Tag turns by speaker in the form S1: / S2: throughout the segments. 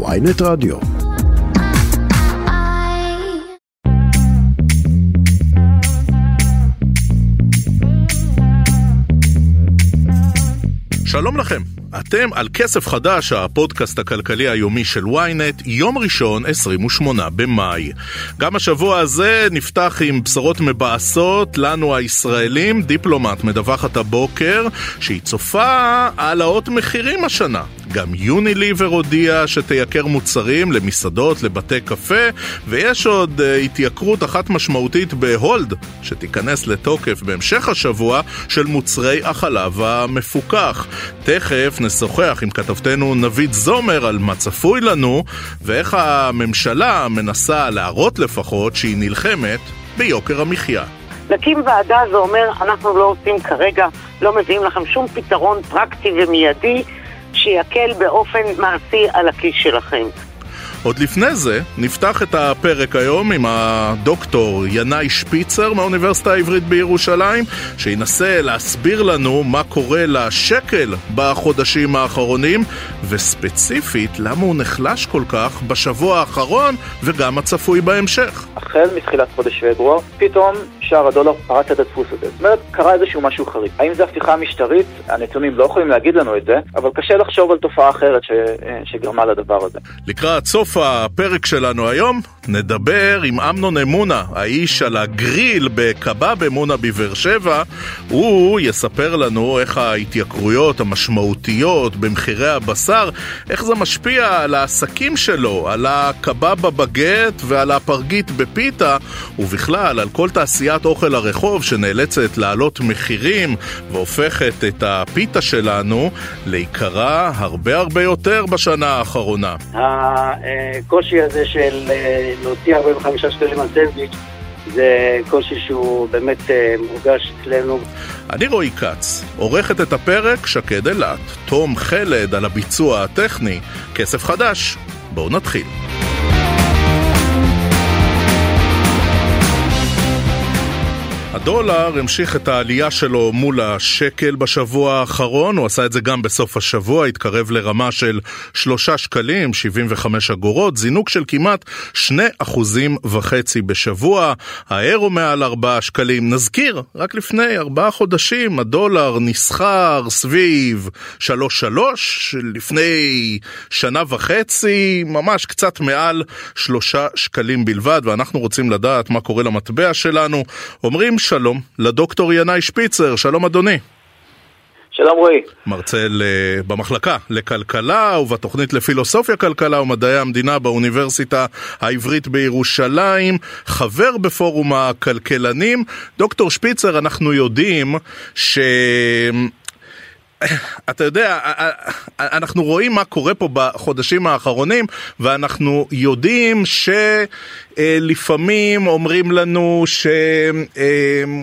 S1: ויינט רדיו. שלום לכם, אתם על כסף חדש, הפודקאסט הכלכלי היומי של ynet, יום ראשון, 28 במאי. גם השבוע הזה נפתח עם בשורות מבאסות לנו הישראלים. דיפלומט מדווחת הבוקר שהיא צופה העלאות מחירים השנה. גם יוניליבר הודיע שתייקר מוצרים למסעדות, לבתי קפה, ויש עוד uh, התייקרות אחת משמעותית בהולד, שתיכנס לתוקף בהמשך השבוע, של מוצרי החלב המפוקח. תכף נשוחח עם כתבתנו נבית זומר על מה צפוי לנו, ואיך הממשלה מנסה להראות לפחות שהיא נלחמת ביוקר המחיה.
S2: להקים ועדה זה אומר, אנחנו לא עושים כרגע, לא מביאים לכם שום פתרון פרקטי ומיידי שיקל באופן מעשי על הכיס שלכם.
S1: עוד לפני זה, נפתח את הפרק היום עם הדוקטור ינאי שפיצר מהאוניברסיטה העברית בירושלים, שינסה להסביר לנו מה קורה לשקל בחודשים האחרונים, וספציפית למה הוא נחלש כל כך בשבוע האחרון וגם הצפוי בהמשך.
S3: החל מתחילת חודש פברואר, פתאום שער הדולר פרץ את הדפוס הזה. זאת אומרת, קרה איזשהו משהו חריג. האם זו הפיכה משטרית? הנתונים לא יכולים להגיד לנו את זה, אבל קשה לחשוב על תופעה אחרת ש... שגרמה לדבר הזה.
S1: לקראת סוף בסוף הפרק שלנו היום נדבר עם אמנון אמונה, האיש על הגריל בקבב אמונה בבאר שבע. הוא יספר לנו איך ההתייקרויות המשמעותיות במחירי הבשר, איך זה משפיע על העסקים שלו, על הקבב בבגט ועל הפרגית בפיתה, ובכלל על כל תעשיית אוכל הרחוב שנאלצת להעלות מחירים והופכת את הפיתה שלנו ליקרה הרבה הרבה יותר בשנה האחרונה.
S4: הקושי הזה של אה, להוציא 45 שקלים על סנדוויץ' זה קושי שהוא באמת אה, מורגש אצלנו.
S1: אני רועי כץ, עורכת את הפרק שקד אילת, תום חלד על הביצוע הטכני, כסף חדש. בואו נתחיל. הדולר המשיך את העלייה שלו מול השקל בשבוע האחרון, הוא עשה את זה גם בסוף השבוע, התקרב לרמה של 3 שקלים 75 אגורות, זינוק של כמעט 2 אחוזים וחצי בשבוע, האירו מעל 4 שקלים. נזכיר, רק לפני 4 חודשים הדולר נסחר סביב 3.3, לפני שנה וחצי ממש קצת מעל 3 שקלים בלבד, ואנחנו רוצים לדעת מה קורה למטבע שלנו. אומרים שלום לדוקטור ינאי שפיצר, שלום אדוני.
S3: שלום רועי.
S1: מרצה במחלקה לכלכלה ובתוכנית לפילוסופיה כלכלה ומדעי המדינה באוניברסיטה העברית בירושלים, חבר בפורום הכלכלנים. דוקטור שפיצר, אנחנו יודעים ש... אתה יודע, אנחנו רואים מה קורה פה בחודשים האחרונים, ואנחנו יודעים שלפעמים אומרים לנו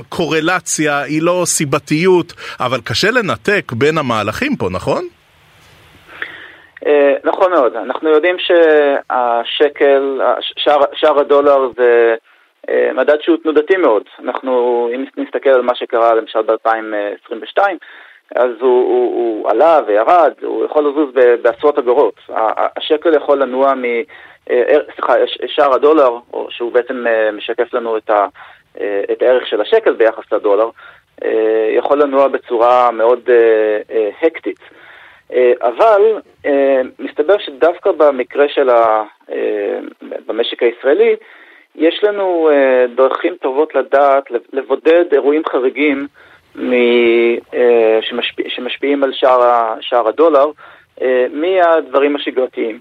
S1: שקורלציה היא לא סיבתיות, אבל קשה לנתק בין המהלכים פה, נכון?
S3: אה, נכון מאוד, אנחנו יודעים שהשקל, שער הדולר זה אה, מדד שהוא תנודתי מאוד. אנחנו, אם נסתכל על מה שקרה למשל ב-2022, אז הוא, הוא, הוא עלה וירד, הוא יכול לזוז בעשרות אגורות. השקל יכול לנוע מ... אה, סליחה, שער הדולר, שהוא בעצם אה, משקף לנו את, ה, אה, את הערך של השקל ביחס לדולר, יכול לנוע בצורה מאוד הקטית. אבל מסתבר שדווקא במקרה של ה... במשק הישראלי, יש לנו דרכים טובות לדעת, לבודד אירועים חריגים אה, שמשפיע, שמשפיעים על שער, שער הדולר אה, מהדברים השגרתיים.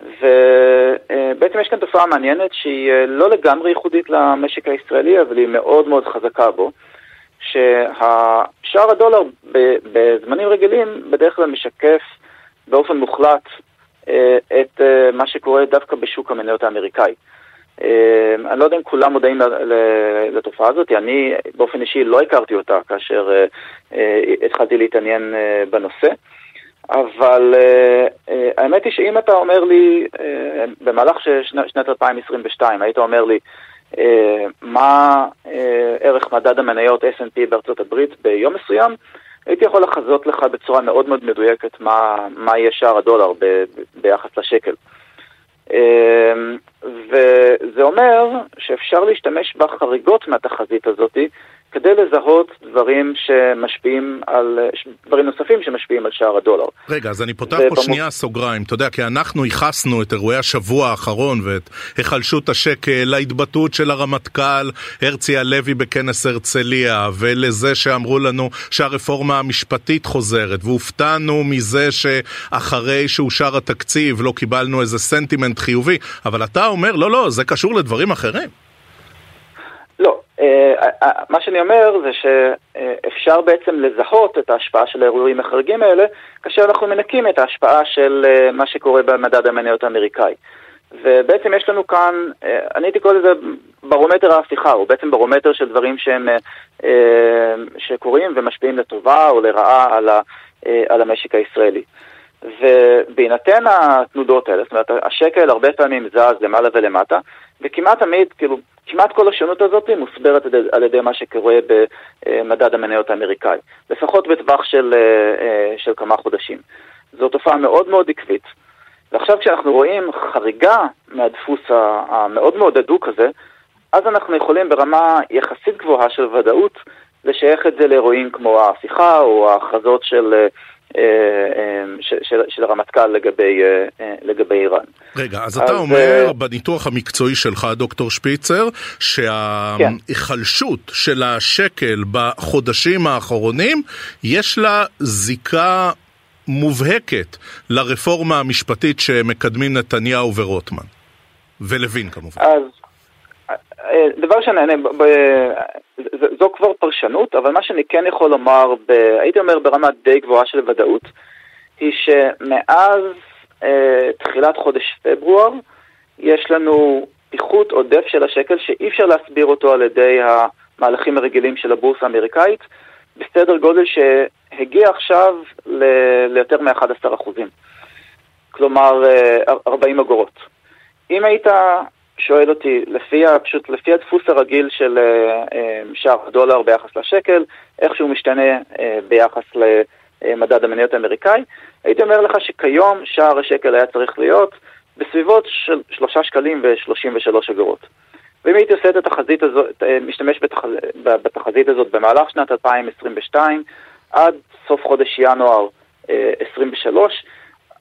S3: ובעצם יש כאן תופעה מעניינת שהיא אה, לא לגמרי ייחודית למשק הישראלי, אבל היא מאוד מאוד חזקה בו, שהשער הדולר בזמנים רגילים בדרך כלל משקף באופן מוחלט את מה שקורה דווקא בשוק המניות האמריקאי. אמ, אני לא יודע אם כולם מודעים לתופעה הזאת, אני באופן אישי לא הכרתי אותה כאשר אה, אה, התחלתי להתעניין אה, בנושא, אבל האמת היא שאם אתה אומר לי, במהלך שנת 2022, היית אומר לי, מה ערך מדד המניות S&P בארצות הברית ביום מסוים, הייתי יכול לחזות לך בצורה מאוד מאוד מדויקת מה, מה יהיה שער הדולר ב, ב, ביחס לשקל. אמ, וזה אומר שאפשר להשתמש בחריגות מהתחזית הזאת כדי לזהות דברים שמשפיעים על, דברים נוספים שמשפיעים על שער הדולר.
S1: רגע, אז אני פותח פה במ... שנייה סוגריים, אתה יודע, כי אנחנו ייחסנו את אירועי השבוע האחרון ואת היחלשות השקל להתבטאות של הרמטכ"ל הרצי הלוי בכנס הרצליה, ולזה שאמרו לנו שהרפורמה המשפטית חוזרת, והופתענו מזה שאחרי שאושר התקציב לא קיבלנו איזה סנטימנט חיובי, אבל אתה אומר, לא, לא, זה קשור לדברים אחרים.
S3: לא, אה, אה, מה שאני אומר זה שאפשר בעצם לזהות את ההשפעה של האירועים החריגים האלה כאשר אנחנו מנקים את ההשפעה של אה, מה שקורה במדד המניות האמריקאי. ובעצם יש לנו כאן, אני הייתי קורא לזה ברומטר ההפיכה, הוא בעצם ברומטר של דברים שהם, שקורים ומשפיעים לטובה או לרעה על, ה, על המשק הישראלי. ובהינתן התנודות האלה, זאת אומרת, השקל הרבה פעמים זז למעלה ולמטה, וכמעט תמיד, כאילו, כמעט כל השונות הזאת מוסברת על ידי מה שקורה במדד המניות האמריקאי, לפחות בטווח של, אה, של כמה חודשים. זו תופעה מאוד מאוד עקבית. ועכשיו כשאנחנו רואים חריגה מהדפוס המאוד מאוד הדוק הזה, אז אנחנו יכולים ברמה יחסית גבוהה של ודאות לשייך את זה לאירועים כמו ההפיכה או ההכרזות של אה, אה, אה, של, של הרמטכ"ל לגבי, אה, לגבי איראן.
S1: רגע, אז, אז אתה אומר בניתוח המקצועי שלך, דוקטור שפיצר, שההיחלשות כן. של השקל בחודשים האחרונים, יש לה זיקה מובהקת לרפורמה המשפטית שמקדמים נתניהו ורוטמן. ולוין כמובן.
S3: אז דבר שאני, זו כבר פרשנות, אבל מה שאני כן יכול לומר, ב, הייתי אומר ברמה די גבוהה של ודאות, היא שמאז אה, תחילת חודש פברואר יש לנו פיחות עודף של השקל שאי אפשר להסביר אותו על ידי המהלכים הרגילים של הבורסה האמריקאית, בסדר גודל שהגיע עכשיו ל, ליותר מ-11%. כלומר, 40 אה, אגורות. אם היית שואל אותי, לפי, פשוט לפי הדפוס הרגיל של אה, אה, שער הדולר ביחס לשקל, איך שהוא משתנה אה, ביחס למדד המניות האמריקאי, הייתי אומר לך שכיום שער השקל היה צריך להיות בסביבות של 3 שקלים ו-33 אגורות. ואם הייתי עושה את התחזית הזאת, משתמש בתחז... בתחזית הזאת במהלך שנת 2022 עד סוף חודש ינואר 23,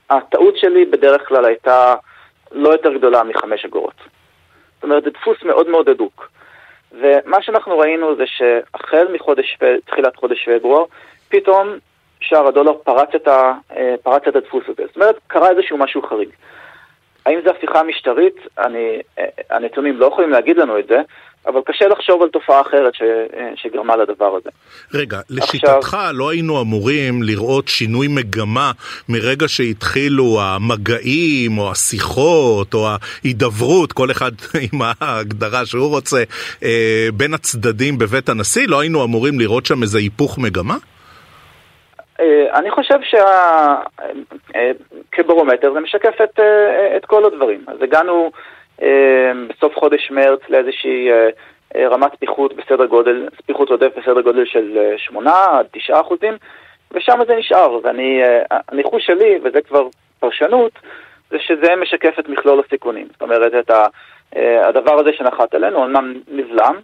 S3: הטעות שלי בדרך כלל הייתה לא יותר גדולה מחמש אגורות. זאת אומרת, זה דפוס מאוד מאוד הדוק. ומה שאנחנו ראינו זה שהחל מחודש, תחילת חודש פברואר, פתאום שער הדולר פרץ את, ה, אה, פרץ את הדפוס הזה. זאת אומרת, קרה איזשהו משהו חריג. האם זו הפיכה משטרית? אני, אה, הנתונים לא יכולים להגיד לנו את זה, אבל קשה לחשוב על תופעה אחרת ש, שגרמה לדבר הזה.
S1: רגע, לשיטתך עכשיו... לא היינו אמורים לראות שינוי מגמה מרגע שהתחילו המגעים או השיחות או ההידברות, כל אחד עם ההגדרה שהוא רוצה, אה, בין הצדדים בבית הנשיא? לא היינו אמורים לראות שם איזה היפוך מגמה?
S3: אה, אני חושב שכברומטר אה, זה משקף את, את כל הדברים. אז הגענו... אמ, בסוף חודש מרץ לאיזושהי אה, אה, רמת פיחות בסדר גודל, פיחות עודף בסדר גודל של 8 אה, עד 9 אחוזים, ושם זה נשאר. ואני, הניחוש שלי, וזה כבר פרשנות, זה שזה משקף את מכלול הסיכונים. זאת אומרת, את ה, הדבר הזה שנחת עלינו, אמנם נבלם,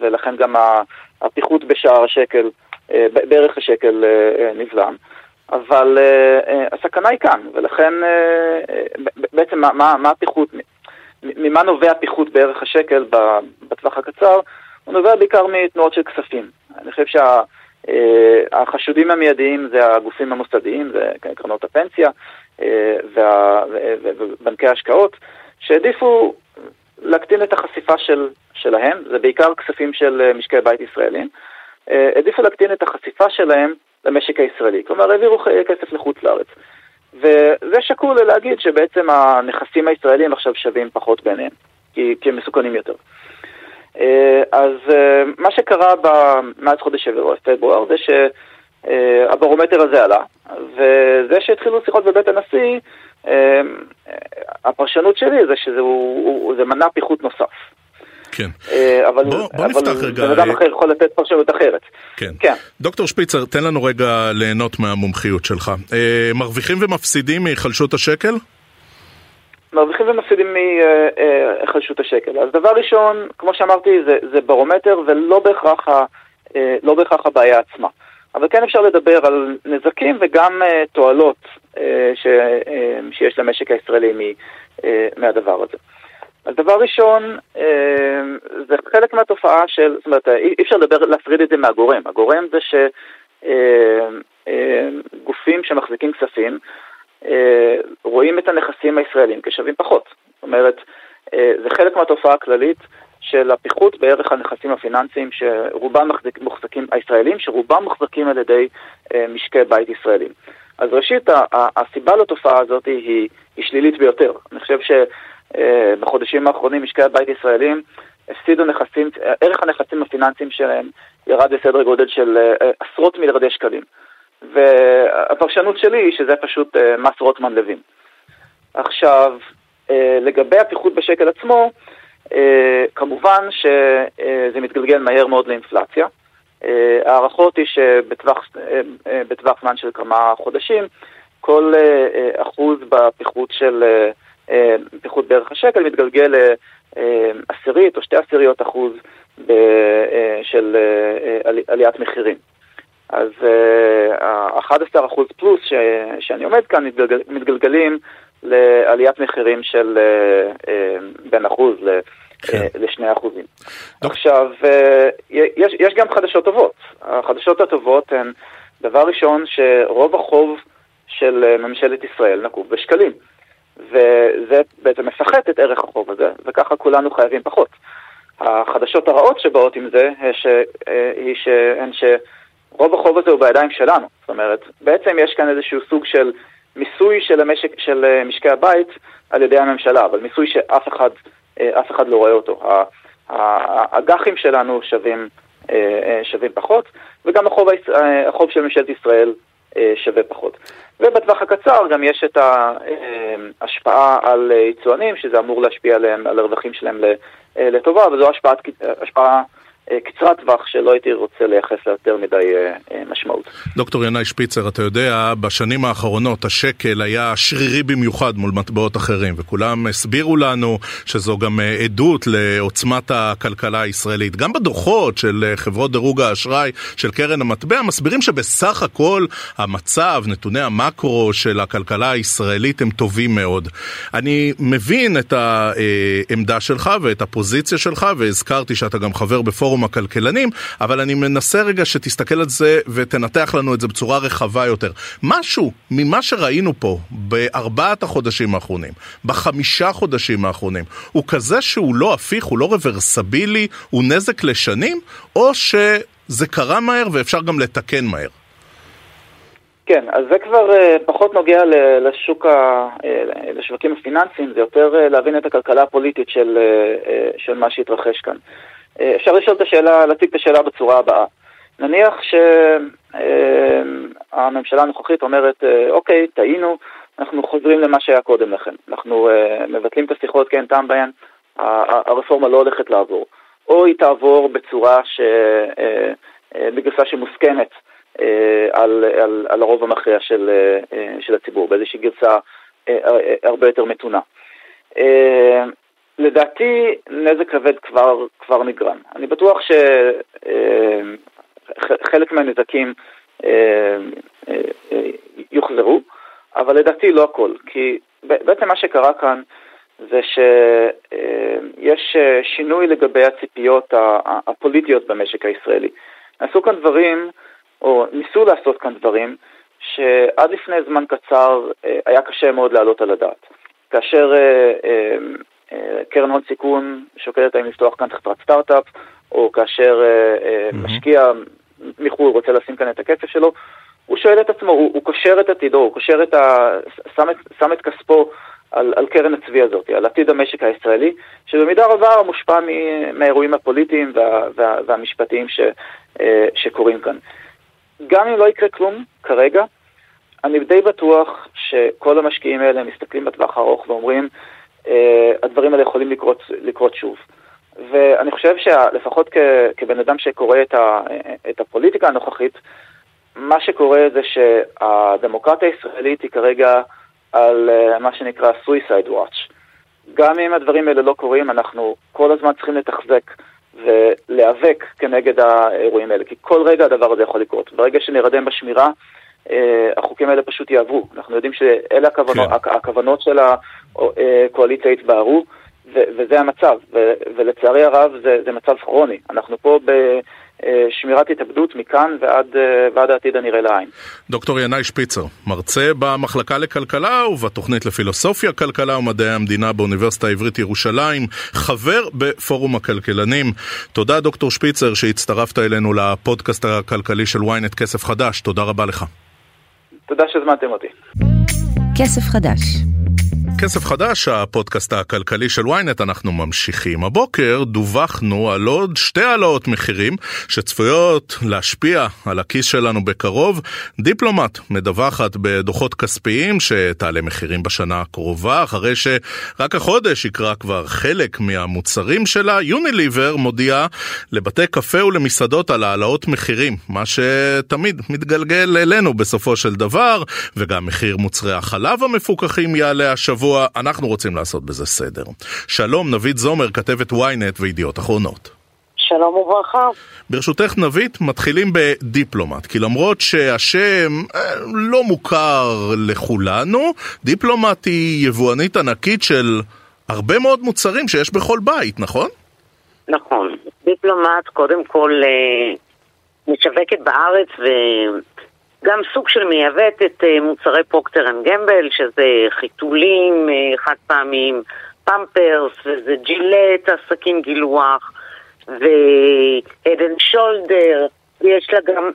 S3: ולכן גם הפיחות בשער השקל, בערך השקל נבלם. אבל הסכנה היא כאן, ולכן בעצם מה, מה, מה הפיחות, ממה נובע פיחות בערך השקל בטווח הקצר? הוא נובע בעיקר מתנועות של כספים. אני חושב שהחשודים שה, המיידיים זה הגופים המוסדיים, זה קרנות הפנסיה אה, ובנקי ההשקעות, שהעדיפו להקטין את החשיפה של, שלהם, זה בעיקר כספים של משקי בית ישראלים, אה, העדיפו להקטין את החשיפה שלהם למשק הישראלי, כלומר העבירו כסף לחוץ לארץ. וזה שקול להגיד שבעצם הנכסים הישראלים עכשיו שווים פחות ביניהם, כי, כי הם מסוכנים יותר. אה, אז אה, מה שקרה מאז חודש פברואר זה שהברומטר הזה עלה, וזה שהתחילו שיחות בבית הנשיא, אה, הפרשנות שלי זה שזה מנע פיחות נוסף.
S1: כן.
S3: אבל, בוא, בוא אבל נפתח רגע. בן אדם אחר יכול לתת פרשנות אחרת.
S1: כן. כן. דוקטור שפיצר, תן לנו רגע ליהנות מהמומחיות שלך. מרוויחים ומפסידים מהיחלשות השקל?
S3: מרוויחים ומפסידים מהיחלשות השקל. אז דבר ראשון, כמו שאמרתי, זה, זה ברומטר ולא בהכרח, ה, לא בהכרח הבעיה עצמה. אבל כן אפשר לדבר על נזקים וגם תועלות ש, שיש למשק הישראלי מהדבר הזה. אז דבר ראשון, uh, זה חלק מהתופעה של, זאת אומרת, אי אפשר לדבר, להפריד את זה מהגורם. הגורם זה שגופים uh, uh, שמחזיקים כספים רואים את הנכסים הישראלים כשווים פחות. זאת אומרת, זה חלק מהתופעה הכללית של הפיחות בערך הנכסים הפיננסיים שרובם מוחזקים, הישראלים, שרובם מוחזקים על ידי אה, משקי בית ישראלים. אז ראשית, הסיבה לתופעה הזאת היא, היא שלילית ביותר. אני חושב שבחודשים אה, האחרונים משקי הבית ישראלים הפסידו נכסים, ערך הנכסים הפיננסיים שלהם ירד לסדר גודל של אה, עשרות מיליארדי שקלים. והפרשנות שלי היא שזה פשוט מס רוטמן לוין. עכשיו, לגבי הפיחות בשקל עצמו, אה, כמובן שזה מתגלגל מהר מאוד לאינפלציה. אה, ההערכות היא שבטווח אה, זמן של כמה חודשים, כל אחוז בפיחות של, פיחות בערך השקל מתגלגל לעשירית או שתי עשיריות אחוז של עליית מחירים. אז ה-11 אחוז פלוס ש, שאני עומד כאן מתגלגל, מתגלגלים לעליית מחירים של בין אחוז ל... כן. לשני אחוזים. עכשיו, אה, יש, יש גם חדשות טובות. החדשות הטובות הן, דבר ראשון, שרוב החוב של אה, ממשלת ישראל נקוב בשקלים. וזה בעצם מפחת את ערך החוב הזה, וככה כולנו חייבים פחות. החדשות הרעות שבאות עם זה, ש... אה, היא שהן שרוב החוב הזה הוא בידיים שלנו. זאת אומרת, בעצם יש כאן איזשהו סוג של מיסוי של, המשק, של משקי הבית על ידי הממשלה, אבל מיסוי שאף אחד אה, אף אחד לא רואה אותו. האג"חים שלנו שווים, אה, אה, שווים פחות, וגם החוב, החוב של ממשלת ישראל שווה פחות. ובטווח הקצר גם יש את ההשפעה על יצואנים, שזה אמור להשפיע עליהם, על הרווחים שלהם לטובה, וזו השפעה, השפעה אה, קצרת טווח שלא הייתי רוצה לייחס לה יותר מדי אה, אה, משמעות.
S1: דוקטור ינאי שפיצר, אתה יודע, בשנים האחרונות השקל היה שרירי במיוחד מול מטבעות אחרים, וכולם הסבירו לנו שזו גם עדות לעוצמת הכלכלה הישראלית. גם בדוחות של חברות דירוג האשראי של קרן המטבע מסבירים שבסך הכל המצב, נתוני המקרו של הכלכלה הישראלית הם טובים מאוד. אני מבין את העמדה שלך ואת הפוזיציה שלך, והזכרתי שאתה גם חבר בפורום פורום הכלכלנים, אבל אני מנסה רגע שתסתכל על זה ותנתח לנו את זה בצורה רחבה יותר. משהו ממה שראינו פה בארבעת החודשים האחרונים, בחמישה חודשים האחרונים, הוא כזה שהוא לא הפיך, הוא לא רוורסבילי, הוא נזק לשנים, או שזה קרה מהר ואפשר גם לתקן מהר?
S3: כן, אז זה כבר uh, פחות נוגע לשוק, ה, uh, לשווקים הפיננסיים, זה יותר uh, להבין את הכלכלה הפוליטית של, של מה שהתרחש כאן. אה, אפשר לשאול את השאלה, להציג את השאלה בצורה הבאה. נניח שהממשלה אה, הנוכחית אומרת, אה, אוקיי, טעינו, אנחנו חוזרים למה שהיה קודם לכן. אנחנו מבטלים את השיחות כי אין טעם בהן, הרפורמה לא הולכת לעבור. או היא תעבור בצורה ש... בגרסה שמוסכמת על, על, על הרוב המכריע של, של הציבור, באיזושהי גרסה הרבה יותר מתונה. לדעתי נזק כבד כבר, כבר נגרם. אני בטוח שחלק אה, מהנזקים אה, אה, יוחזרו, אבל לדעתי לא הכל. כי בעצם מה שקרה כאן זה שיש שינוי לגבי הציפיות הפוליטיות במשק הישראלי. נעשו כאן דברים, או ניסו לעשות כאן דברים, שעד לפני זמן קצר היה קשה מאוד להעלות על הדעת. כאשר קרן הון סיכון שוקלת האם לפתוח כאן חברת סטארט-אפ, או כאשר mm-hmm. משקיע מחו"ל רוצה לשים כאן את הכסף שלו, הוא שואל את עצמו, הוא, הוא קושר את עתידו, הוא קושר את ה... שם את, שם את כספו על, על קרן הצבי הזאת, על עתיד המשק הישראלי, שבמידה רבה מושפע מהאירועים הפוליטיים וה, וה, והמשפטיים ש, אה, שקורים כאן. גם אם לא יקרה כלום כרגע, אני די בטוח שכל המשקיעים האלה מסתכלים בטווח הארוך ואומרים, הדברים האלה יכולים לקרות, לקרות שוב. ואני חושב שלפחות כבן אדם שקורא את, ה, את הפוליטיקה הנוכחית, מה שקורה זה שהדמוקרטיה הישראלית היא כרגע על uh, מה שנקרא suicide watch. גם אם הדברים האלה לא קורים, אנחנו כל הזמן צריכים לתחזק ולהיאבק כנגד האירועים האלה, כי כל רגע הדבר הזה יכול לקרות. ברגע שנרדם בשמירה, החוקים האלה פשוט יעברו. אנחנו יודעים שאלה הכוונות, כן. הכוונות של הקואליציה התבהרו. וזה המצב, ולצערי הרב זה, זה מצב כרוני. אנחנו פה בשמירת התאבדות מכאן ועד, ועד העתיד הנראה לעין.
S1: דוקטור ינאי שפיצר, מרצה במחלקה לכלכלה ובתוכנית לפילוסופיה, כלכלה ומדעי המדינה באוניברסיטה העברית ירושלים, חבר בפורום הכלכלנים. תודה דוקטור שפיצר שהצטרפת אלינו לפודקאסט הכלכלי של ynet כסף חדש, תודה רבה לך.
S3: תודה שהזמנתם אותי.
S1: כסף חדש כסף חדש, הפודקאסט הכלכלי של ynet, אנחנו ממשיכים. הבוקר דווחנו על עוד שתי העלאות מחירים שצפויות להשפיע על הכיס שלנו בקרוב. דיפלומט מדווחת בדוחות כספיים שתעלה מחירים בשנה הקרובה, אחרי שרק החודש יקרא כבר חלק מהמוצרים שלה. יוניליבר מודיעה לבתי קפה ולמסעדות על העלאות מחירים, מה שתמיד מתגלגל אלינו בסופו של דבר, וגם מחיר מוצרי החלב המפוקחים יעלה השבוע. השבוע אנחנו רוצים לעשות בזה סדר. שלום, נבית זומר, כתבת ynet וידיעות אחרונות.
S2: שלום וברכה.
S1: ברשותך נבית, מתחילים בדיפלומט, כי למרות שהשם אה, לא מוכר לכולנו, דיפלומט היא יבואנית ענקית של הרבה מאוד מוצרים שיש בכל בית, נכון?
S2: נכון. דיפלומט קודם כל אה, משווקת בארץ ו... גם סוג של מייבאת את אה, מוצרי פרוקטר אנד גמבל, שזה חיתולים אה, חד פעמים, פמפרס, וזה ג'ילט, עסקי גילוח, והד אנד שולדרס, ויש לה גם,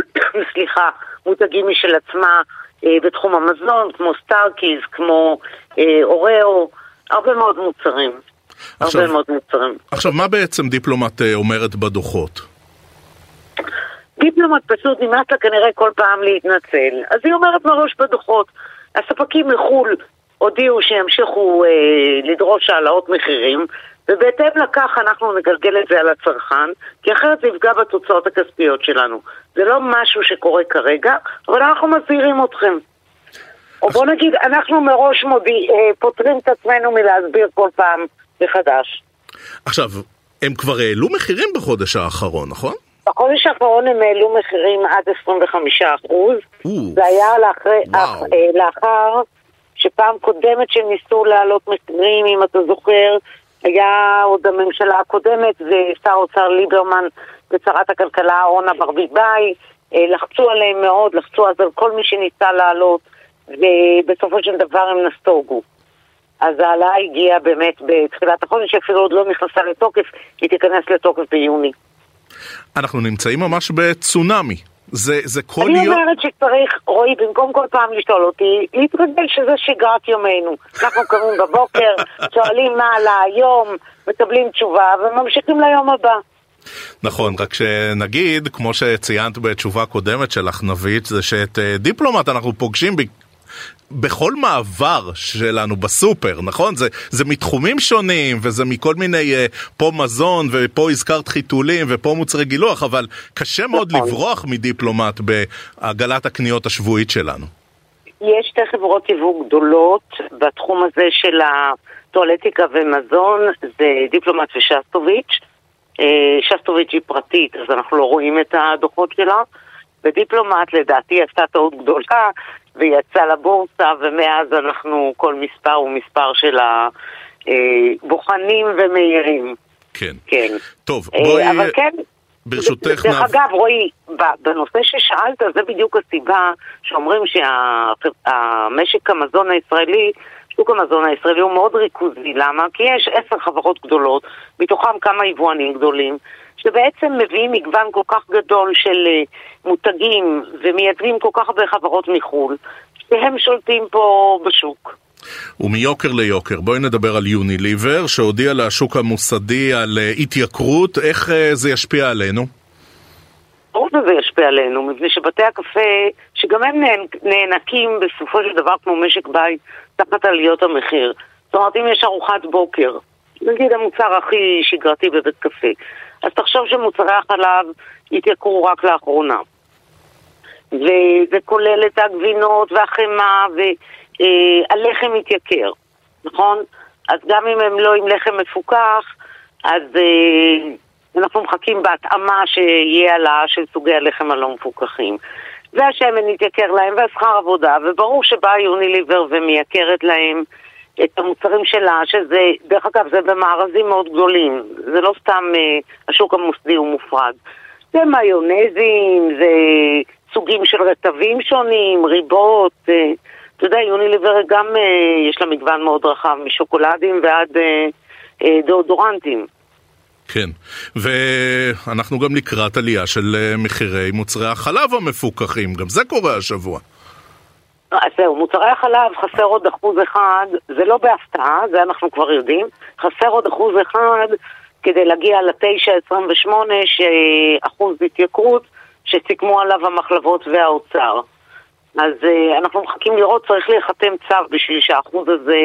S2: סליחה, מותגים משל עצמה אה, בתחום המזון, כמו סטארקיז, כמו אוראו, הרבה מאוד מוצרים. עכשיו, הרבה מאוד מוצרים.
S1: עכשיו, מה בעצם דיפלומט אומרת בדוחות?
S2: דיפלומט פשוט נמאס לה כנראה כל פעם להתנצל. אז היא אומרת מראש בדוחות, הספקים מחו"ל הודיעו שימשיכו אה, לדרוש העלאות מחירים, ובהתאם לכך אנחנו נגלגל את זה על הצרכן, כי אחרת זה יפגע בתוצאות הכספיות שלנו. זה לא משהו שקורה כרגע, אבל אנחנו מזהירים אתכם. או בוא נגיד, אנחנו מראש מודי, אה, פותרים את עצמנו מלהסביר כל פעם מחדש.
S1: עכשיו, הם כבר העלו מחירים בחודש האחרון, נכון?
S2: בחודש האחרון הם העלו מחירים עד 25 אחוז. זה היה לאחרי, אח, אה, לאחר שפעם קודמת שהם ניסו להעלות מחירים, אם אתה זוכר, היה עוד הממשלה הקודמת ושר האוצר ליברמן ושרת הכלכלה אורנה ברביבאי, אה, לחצו עליהם מאוד, לחצו אז על כל מי שניסה לעלות, ובסופו של דבר הם נסוגו. אז ההעלאה הגיעה באמת בתחילת החודש, אפילו עוד לא נכנסה לתוקף, היא תיכנס לתוקף ביוני.
S1: אנחנו נמצאים ממש בצונאמי. זה, זה כל
S2: אני יום... אני אומרת שצריך, רועי, במקום כל פעם לשאול אותי, להתרגל שזה שגרת יומנו. אנחנו קמים בבוקר, שואלים מה עלה היום, מקבלים תשובה וממשיכים ליום הבא.
S1: נכון, רק שנגיד, כמו שציינת בתשובה קודמת שלך נבית, זה שאת אה, דיפלומט אנחנו פוגשים בכל מעבר שלנו בסופר, נכון? זה, זה מתחומים שונים וזה מכל מיני, uh, פה מזון ופה הזכרת חיתולים ופה מוצרי גילוח, אבל קשה מאוד נכון. לברוח מדיפלומט בעגלת הקניות השבועית שלנו.
S2: יש שתי חברות יבוא גדולות בתחום הזה של הטואלטיקה ומזון, זה דיפלומט ושסטוביץ'. אה, שסטוביץ' היא פרטית, אז אנחנו לא רואים את הדוחות שלה. ודיפלומט לדעתי עשתה טעות גדולה ויצא לבורסה, ומאז אנחנו, כל מספר הוא מספר של הבוחנים ומאירים.
S1: כן.
S2: כן.
S1: טוב, אה, בואי...
S2: אבל כן...
S1: ברשותך...
S2: דרך אגב, רועי, בנושא ששאלת, זה בדיוק הסיבה שאומרים שהמשק המזון הישראלי, שוק המזון הישראלי הוא מאוד ריכוזי. למה? כי יש עשר חברות גדולות, מתוכם כמה יבואנים גדולים, שבעצם מביאים מגוון כל כך גדול של אה, מותגים ומייצגים כל כך הרבה חברות מחו"ל, שהם שולטים פה בשוק.
S1: ומיוקר ליוקר, בואי נדבר על יוניליבר, שהודיע לשוק המוסדי על אה, התייקרות, איך אה, זה ישפיע עלינו?
S2: ברור שזה ישפיע עלינו, מפני שבתי הקפה, שגם הם נאנקים בסופו של דבר כמו משק בית, תחת עליות המחיר. זאת אומרת, אם יש ארוחת בוקר נגיד המוצר הכי שגרתי בבית קפה. אז תחשוב שמוצרי החלב התייקרו רק לאחרונה. וזה כולל את הגבינות והחמאה והלחם אה, מתייקר, נכון? אז גם אם הם לא עם לחם מפוקח, אז אה, אנחנו מחכים בהתאמה שיהיה העלאה של סוגי הלחם הלא מפוקחים. והשמן יתייקר להם, והשכר עבודה, וברור שבאה יוניליבר ומייקרת להם את המוצרים שלה, שזה, דרך אגב, זה במארזים מאוד גדולים, זה לא סתם אה, השוק המוסדי הוא מופרד. זה מיונזים, זה סוגים של רטבים שונים, ריבות, אה, אתה יודע, יוניליבר גם אה, יש לה מגוון מאוד רחב, משוקולדים ועד אה, אה, דאודורנטים.
S1: כן, ואנחנו גם לקראת עלייה של אה, מחירי מוצרי החלב המפוקחים, גם זה קורה השבוע.
S2: אז זהו, מוצרי החלב חסר עוד אחוז אחד, זה לא בהפתעה, זה אנחנו כבר יודעים, חסר עוד אחוז אחד כדי להגיע ל-9.28 שאחוז התייקרות שסיכמו עליו המחלבות והאוצר. אז uh, אנחנו מחכים לראות, צריך להיחתם צו בשביל שהאחוז הזה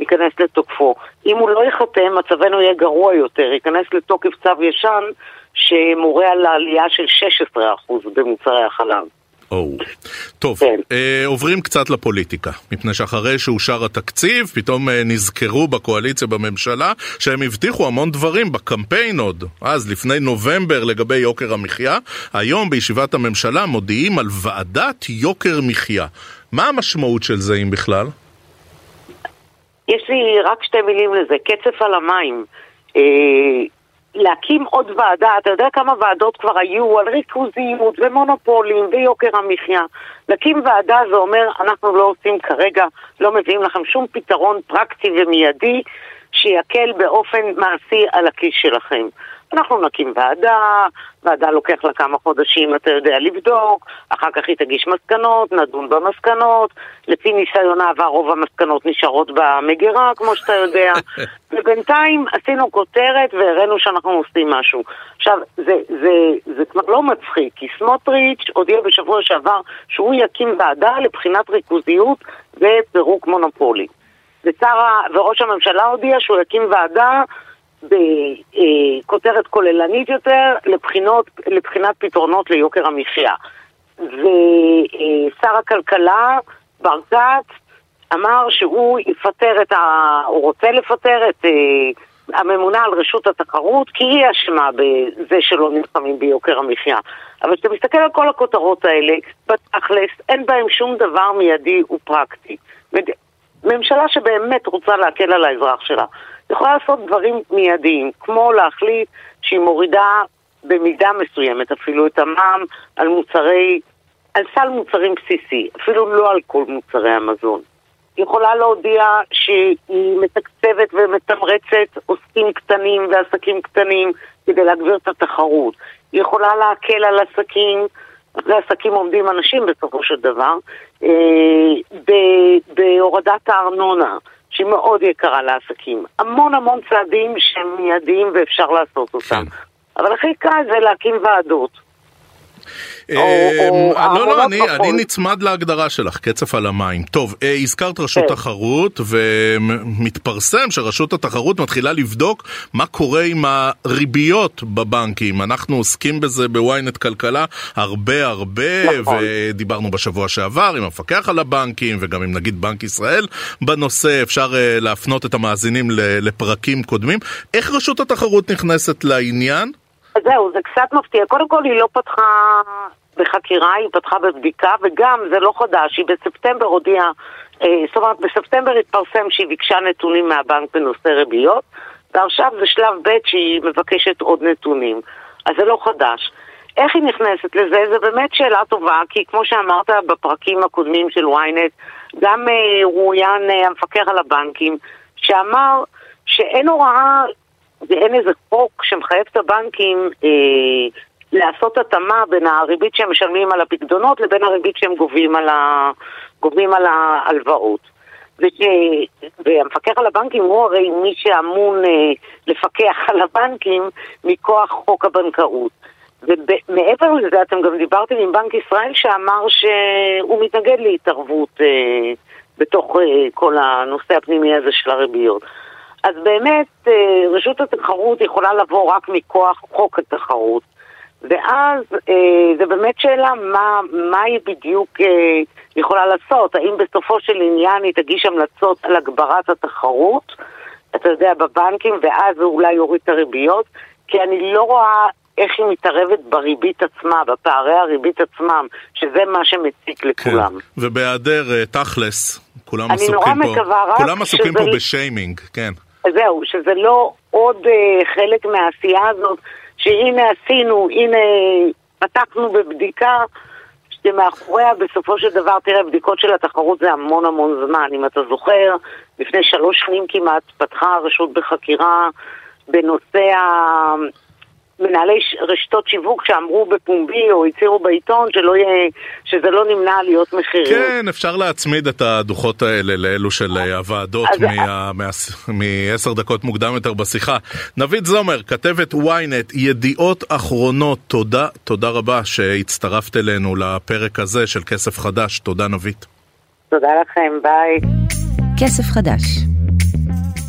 S2: ייכנס לתוקפו. אם הוא לא ייחתם, מצבנו יהיה גרוע יותר, ייכנס לתוקף צו ישן שמורה על העלייה של 16% במוצרי החלב.
S1: או. טוב, כן. אה, עוברים קצת לפוליטיקה, מפני שאחרי שאושר התקציב, פתאום אה, נזכרו בקואליציה בממשלה שהם הבטיחו המון דברים בקמפיין עוד, אז לפני נובמבר לגבי יוקר המחיה, היום בישיבת הממשלה מודיעים על ועדת יוקר מחיה. מה המשמעות של זה אם בכלל?
S2: יש לי רק שתי מילים לזה, קצף על המים. אה, להקים עוד ועדה, אתה יודע כמה ועדות כבר היו על ריכוזיות ומונופולים ויוקר המחיה. להקים ועדה זה אומר, אנחנו לא עושים כרגע, לא מביאים לכם שום פתרון פרקטי ומיידי שיקל באופן מעשי על הכיס שלכם. אנחנו נקים ועדה, ועדה לוקח לה כמה חודשים, אתה יודע, לבדוק, אחר כך היא תגיש מסקנות, נדון במסקנות, לפי ניסיון העבר רוב המסקנות נשארות במגירה, כמו שאתה יודע, ובינתיים עשינו כותרת והראינו שאנחנו עושים משהו. עכשיו, זה, זה, זה כבר לא מצחיק, כי סמוטריץ' הודיע בשבוע שעבר שהוא יקים ועדה לבחינת ריכוזיות ופירוק מונופולי. ושר, וראש הממשלה הודיע שהוא יקים ועדה בכותרת כוללנית יותר לבחינות, לבחינת פתרונות ליוקר המחיה. ושר הכלכלה, ברקת, אמר שהוא יפטר את ה... הוא רוצה לפטר את אה, הממונה על רשות התחרות כי היא אשמה בזה שלא נלחמים ביוקר המחיה. אבל כשאתה מסתכל על כל הכותרות האלה, בתכלס אין בהן שום דבר מיידי ופרקטי. ממשלה שבאמת רוצה להקל על האזרח שלה, יכולה לעשות דברים מיידיים, כמו להחליט שהיא מורידה במידה מסוימת אפילו את המע"מ על מוצרי, על סל מוצרים בסיסי, אפילו לא על כל מוצרי המזון. היא יכולה להודיע שהיא מתקצבת ומתמרצת עוסקים קטנים ועסקים קטנים כדי להגביר את התחרות. היא יכולה להקל על עסקים, אחרי עסקים עומדים אנשים בסופו של דבר, אה, בהורדת הארנונה. שהיא מאוד יקרה לעסקים. המון המון צעדים שהם מיידיים ואפשר לעשות אותם. כן. אבל הכי קל זה להקים ועדות.
S1: אמ, אה, לא, לא, אני נצמד להגדרה שלך, קצף על המים. טוב, אה, הזכרת רשות כן. תחרות, ומתפרסם שרשות התחרות מתחילה לבדוק מה קורה עם הריביות בבנקים. אנחנו עוסקים בזה בוויינט כלכלה הרבה הרבה, נכון. ודיברנו בשבוע שעבר עם המפקח על הבנקים, וגם עם נגיד בנק ישראל בנושא, אפשר אה, להפנות את המאזינים לפרקים קודמים. איך רשות התחרות נכנסת לעניין?
S2: זהו, זה קצת מפתיע. קודם כל היא לא פתחה בחקירה, היא פתחה בבדיקה, וגם, זה לא חדש, היא בספטמבר הודיעה, אה, זאת אומרת, בספטמבר התפרסם שהיא ביקשה נתונים מהבנק בנושא ריביות, ועכשיו זה שלב ב' שהיא מבקשת עוד נתונים. אז זה לא חדש. איך היא נכנסת לזה? זו באמת שאלה טובה, כי כמו שאמרת בפרקים הקודמים של ynet, גם אה, אה, המפקח על הבנקים, שאמר שאין הוראה ואין איזה חוק שמחייב את הבנקים אה, לעשות התאמה בין הריבית שהם משלמים על הפקדונות לבין הריבית שהם גובים על, ה... גובים על ההלוואות. וש... והמפקח על הבנקים הוא הרי מי שאמון אה, לפקח על הבנקים מכוח חוק הבנקאות. ומעבר לזה, אתם גם דיברתם עם בנק ישראל שאמר שהוא מתנגד להתערבות אה, בתוך אה, כל הנושא הפנימי הזה של הריביות. אז באמת אה, רשות התחרות יכולה לבוא רק מכוח חוק התחרות. ואז אה, זה באמת שאלה מה, מה היא בדיוק אה, יכולה לעשות. האם בסופו של עניין היא תגיש המלצות על הגברת התחרות, אתה יודע, בבנקים, ואז זה אולי יוריד את הריביות? כי אני לא רואה איך היא מתערבת בריבית עצמה, בפערי הריבית עצמם, שזה מה שמציק לכולם. כן.
S1: ובהיעדר uh, תכלס, כולם עסוקים פה, כולם עסוקים פה בשיימינג, כן.
S2: זהו, שזה לא עוד uh, חלק מהעשייה הזאת, שהנה עשינו, הנה פתחנו בבדיקה, שמאחוריה בסופו של דבר, תראה, בדיקות של התחרות זה המון המון זמן. אם אתה זוכר, לפני שלוש שנים כמעט פתחה הרשות בחקירה בנושא. מנהלי רשתות שיווק שאמרו בפומבי או הצהירו בעיתון שלא יהיה, שזה לא נמנע עליות מחירים.
S1: כן, אפשר להצמיד את הדוחות האלה לאלו של אה, הוועדות מעשר דקות מוקדם יותר בשיחה. נבית זומר, כתבת ynet, ידיעות אחרונות, תודה, תודה רבה שהצטרפת אלינו לפרק הזה של כסף חדש. תודה נבית.
S2: תודה לכם, ביי.
S5: כסף חדש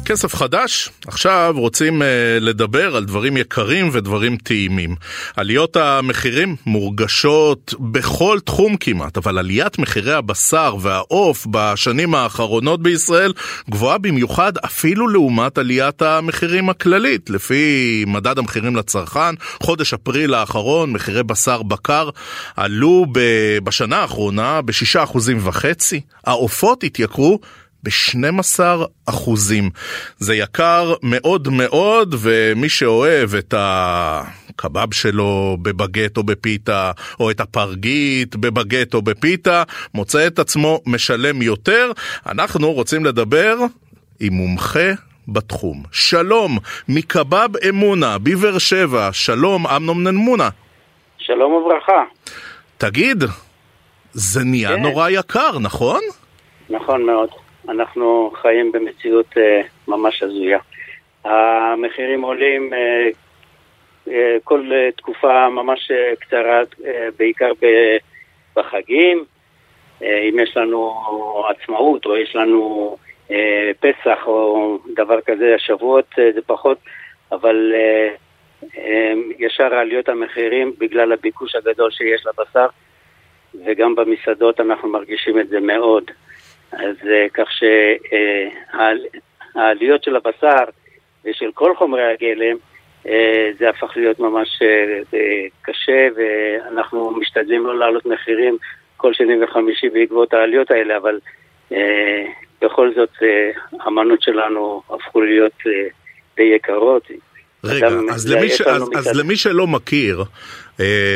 S1: כסף חדש, עכשיו רוצים uh, לדבר על דברים יקרים ודברים טעימים. עליות המחירים מורגשות בכל תחום כמעט, אבל עליית מחירי הבשר והעוף בשנים האחרונות בישראל גבוהה במיוחד אפילו לעומת עליית המחירים הכללית. לפי מדד המחירים לצרכן, חודש אפריל האחרון מחירי בשר בקר עלו בשנה האחרונה ב-6.5%, העופות התייקרו ב-12 אחוזים. זה יקר מאוד מאוד, ומי שאוהב את הקבב שלו בבגט או בפיתה, או את הפרגית בבגט או בפיתה, מוצא את עצמו משלם יותר. אנחנו רוצים לדבר עם מומחה בתחום. שלום, מקבב אמונה, בבאר שבע. שלום, אמנון נמונה.
S6: שלום וברכה.
S1: תגיד, זה נהיה כן. נורא יקר, נכון?
S6: נכון מאוד. אנחנו חיים במציאות אה, ממש הזויה. המחירים עולים אה, אה, כל תקופה ממש קצרה, בעיקר בחגים. אם יש לנו עצמאות או יש לנו פסח או דבר כזה, השבועות זה פחות, אבל ישר עליות המחירים בגלל הביקוש הגדול שיש לבשר, וגם במסעדות אנחנו מרגישים את זה מאוד. אז אה, כך שהעליות של הבשר ושל כל חומרי הגלם, אה, זה הפך להיות ממש אה, קשה, ואנחנו משתדלים לא להעלות מחירים כל שני וחמישי בעקבות העליות האלה, אבל בכל זאת המנות שלנו הפכו להיות די יקרות.
S1: רגע, אז למי, ש... אז, אז למי שלא מכיר,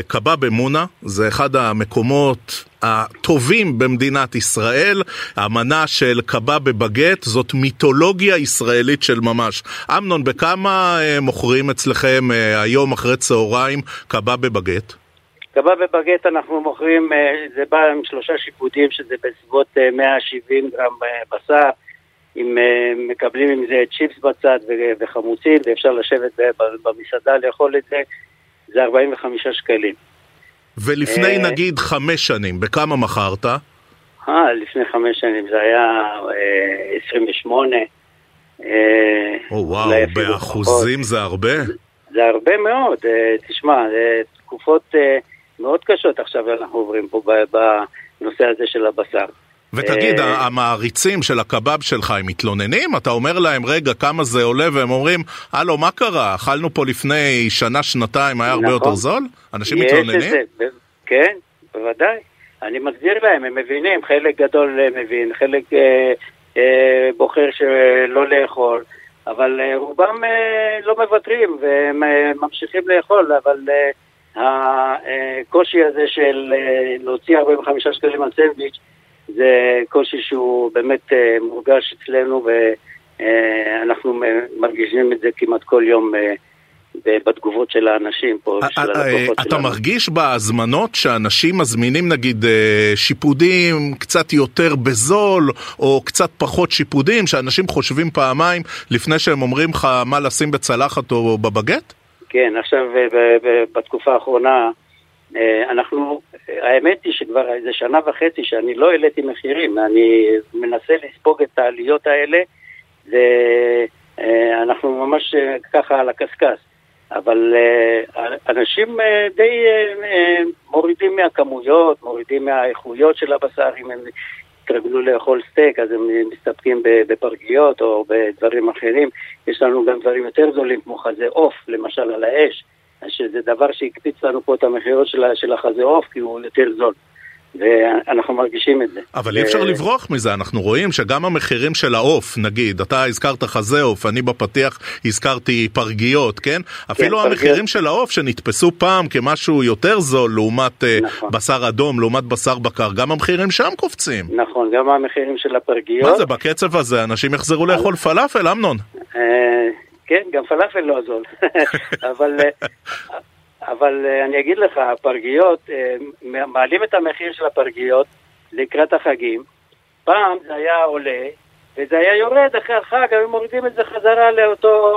S1: קבב אמונה זה אחד המקומות הטובים במדינת ישראל. המנה של קבב בבגט זאת מיתולוגיה ישראלית של ממש. אמנון, בכמה אה, מוכרים אצלכם אה, היום אחרי צהריים קבב בבגט?
S6: קבב בבגט אנחנו מוכרים, זה בא עם שלושה שיפודים שזה בסביבות 170 גרם בשר. אם מקבלים עם זה צ'יפס בצד וחמוצים, ואפשר לשבת במסעדה לאכול את זה. זה 45 שקלים.
S1: ולפני אה, נגיד חמש שנים, בכמה מכרת?
S6: אה, לפני חמש שנים זה היה אה, 28.
S1: אה, או וואו, באחוזים. זה הרבה?
S6: זה, הרבה מאוד, אה, תשמע, תקופות אה, מאוד קשות עכשיו אנחנו עוברים פה בנושא הזה של הבשר.
S1: ותגיד, אה, המעריצים של הקבב שלך, הם מתלוננים? אתה אומר להם, רגע, כמה זה עולה? והם אומרים, הלו, מה קרה? אכלנו פה לפני שנה, שנתיים, היה הרבה יותר נכון. זול? אנשים מתלוננים?
S6: כן, בוודאי. אני מסביר להם, הם מבינים, חלק גדול מבין, חלק אה, אה, בוחר שלא לאכול, אבל אה, רובם אה, לא מוותרים והם אה, ממשיכים לאכול, אבל אה, הקושי הזה של אה, להוציא 45 שקלים על סנדוויץ' זה קושי שהוא באמת אה, מורגש אצלנו ואנחנו מרגישים את זה כמעט כל יום אה, בתגובות של האנשים פה, של
S1: הלקוחות שלנו. אתה מרגיש בהזמנות שאנשים מזמינים נגיד שיפודים קצת יותר בזול או קצת פחות שיפודים, שאנשים חושבים פעמיים לפני שהם אומרים לך מה לשים בצלחת או בבגט?
S6: כן, עכשיו בתקופה האחרונה אה, אנחנו, האמת היא שכבר איזה שנה וחצי שאני לא העליתי מחירים, אני מנסה לספוג את העליות האלה, זה אנחנו ממש ככה על הקשקש. אבל אנשים די מורידים מהכמויות, מורידים מהאיכויות של הבשר, אם הם התרגלו לאכול סטייק, אז הם מסתפקים בפרגיות או בדברים אחרים. יש לנו גם דברים יותר זולים, כמו חזה עוף, למשל על האש, שזה דבר שהקפיץ לנו פה את המחירות של החזה עוף, כי הוא יותר זול. ואנחנו מרגישים את זה.
S1: אבל אי אפשר לברוח מזה, אנחנו רואים שגם המחירים של העוף, נגיד, אתה הזכרת חזה עוף, אני בפתיח הזכרתי פרגיות, כן? אפילו כן, המחירים פרגיות. של העוף שנתפסו פעם כמשהו יותר זול לעומת אה, נכון. בשר אדום, לעומת בשר בקר, גם המחירים שם קופצים.
S6: נכון, גם המחירים של הפרגיות.
S1: מה זה, בקצב הזה אנשים יחזרו לאכול פלאפל, אמנון?
S6: אה, כן, גם פלאפל לא זול. אבל אה, אבל uh, אני אגיד לך, הפרגיות, uh, מעלים את המחיר של הפרגיות לקראת החגים. פעם זה היה עולה, וזה היה יורד אחרי החג, היו מורידים את זה חזרה לאותו...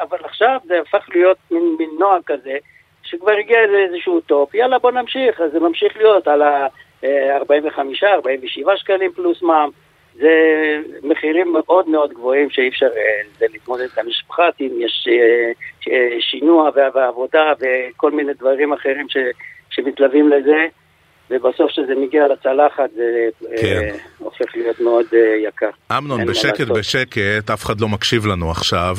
S6: אבל עכשיו זה הפך להיות מין, מין נוהג כזה, שכבר הגיע לאיזשהו טופ, יאללה בוא נמשיך, אז זה ממשיך להיות על ה-45, 47 שקלים פלוס מע"מ. זה מחירים מאוד מאוד גבוהים שאי אפשר אה, להתמודד איתם. יש פחתים, יש אה, אה, שינוע ועבודה וכל מיני דברים אחרים ש, שמתלווים לזה. ובסוף כשזה מגיע לצלחת זה כן. אה, הופך להיות מאוד אה, יקר.
S1: אמנון, בשקט בשקט, אף אחד לא מקשיב לנו עכשיו.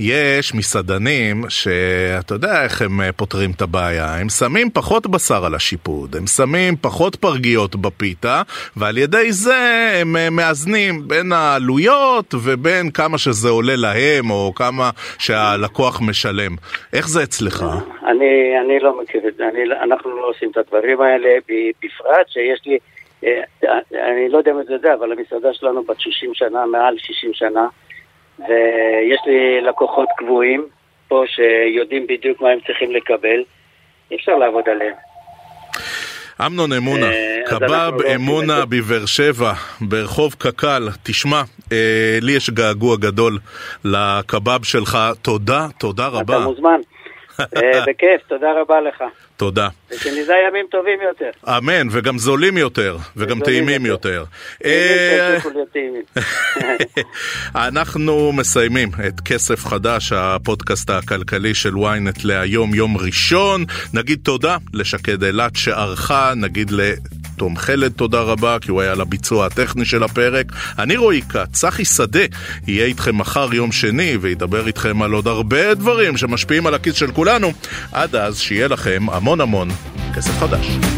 S1: יש מסעדנים שאתה יודע איך הם אה, פותרים את הבעיה, הם שמים פחות בשר על השיפוד, הם שמים פחות פרגיות בפיתה, ועל ידי זה הם אה, מאזנים בין העלויות ובין כמה שזה עולה להם או כמה שהלקוח משלם. איך זה אצלך?
S6: אני, אני לא מכיר את זה, אני, אנחנו לא עושים את הדברים האלה. בפרט שיש לי, אה, אני לא יודע אם אתה יודע, אבל המסעדה שלנו בת 60 שנה, מעל 60 שנה, ויש לי לקוחות קבועים פה שיודעים בדיוק מה הם צריכים לקבל, אי אפשר לעבוד עליהם.
S1: אמנון אמונה, אה, קבב לא אמונה בבאר שבע, ברחוב קק"ל, תשמע, אה, לי יש געגוע גדול לקבב שלך, תודה, תודה רבה.
S6: אתה מוזמן. אה, בכיף, תודה רבה לך.
S1: תודה.
S6: ושנדע ימים טובים יותר.
S1: אמן, וגם זולים יותר, וגם טעימים יותר.
S6: אה,
S1: אנחנו מסיימים את כסף חדש, הפודקאסט הכלכלי של ynet להיום, יום ראשון. נגיד תודה לשקד אילת שערכה, נגיד ל... תום חלד, תודה רבה, כי הוא היה לביצוע הטכני של הפרק. אני רועי כץ, צחי שדה יהיה איתכם מחר יום שני וידבר איתכם על עוד הרבה דברים שמשפיעים על הכיס של כולנו. עד אז, שיהיה לכם המון המון כסף חדש.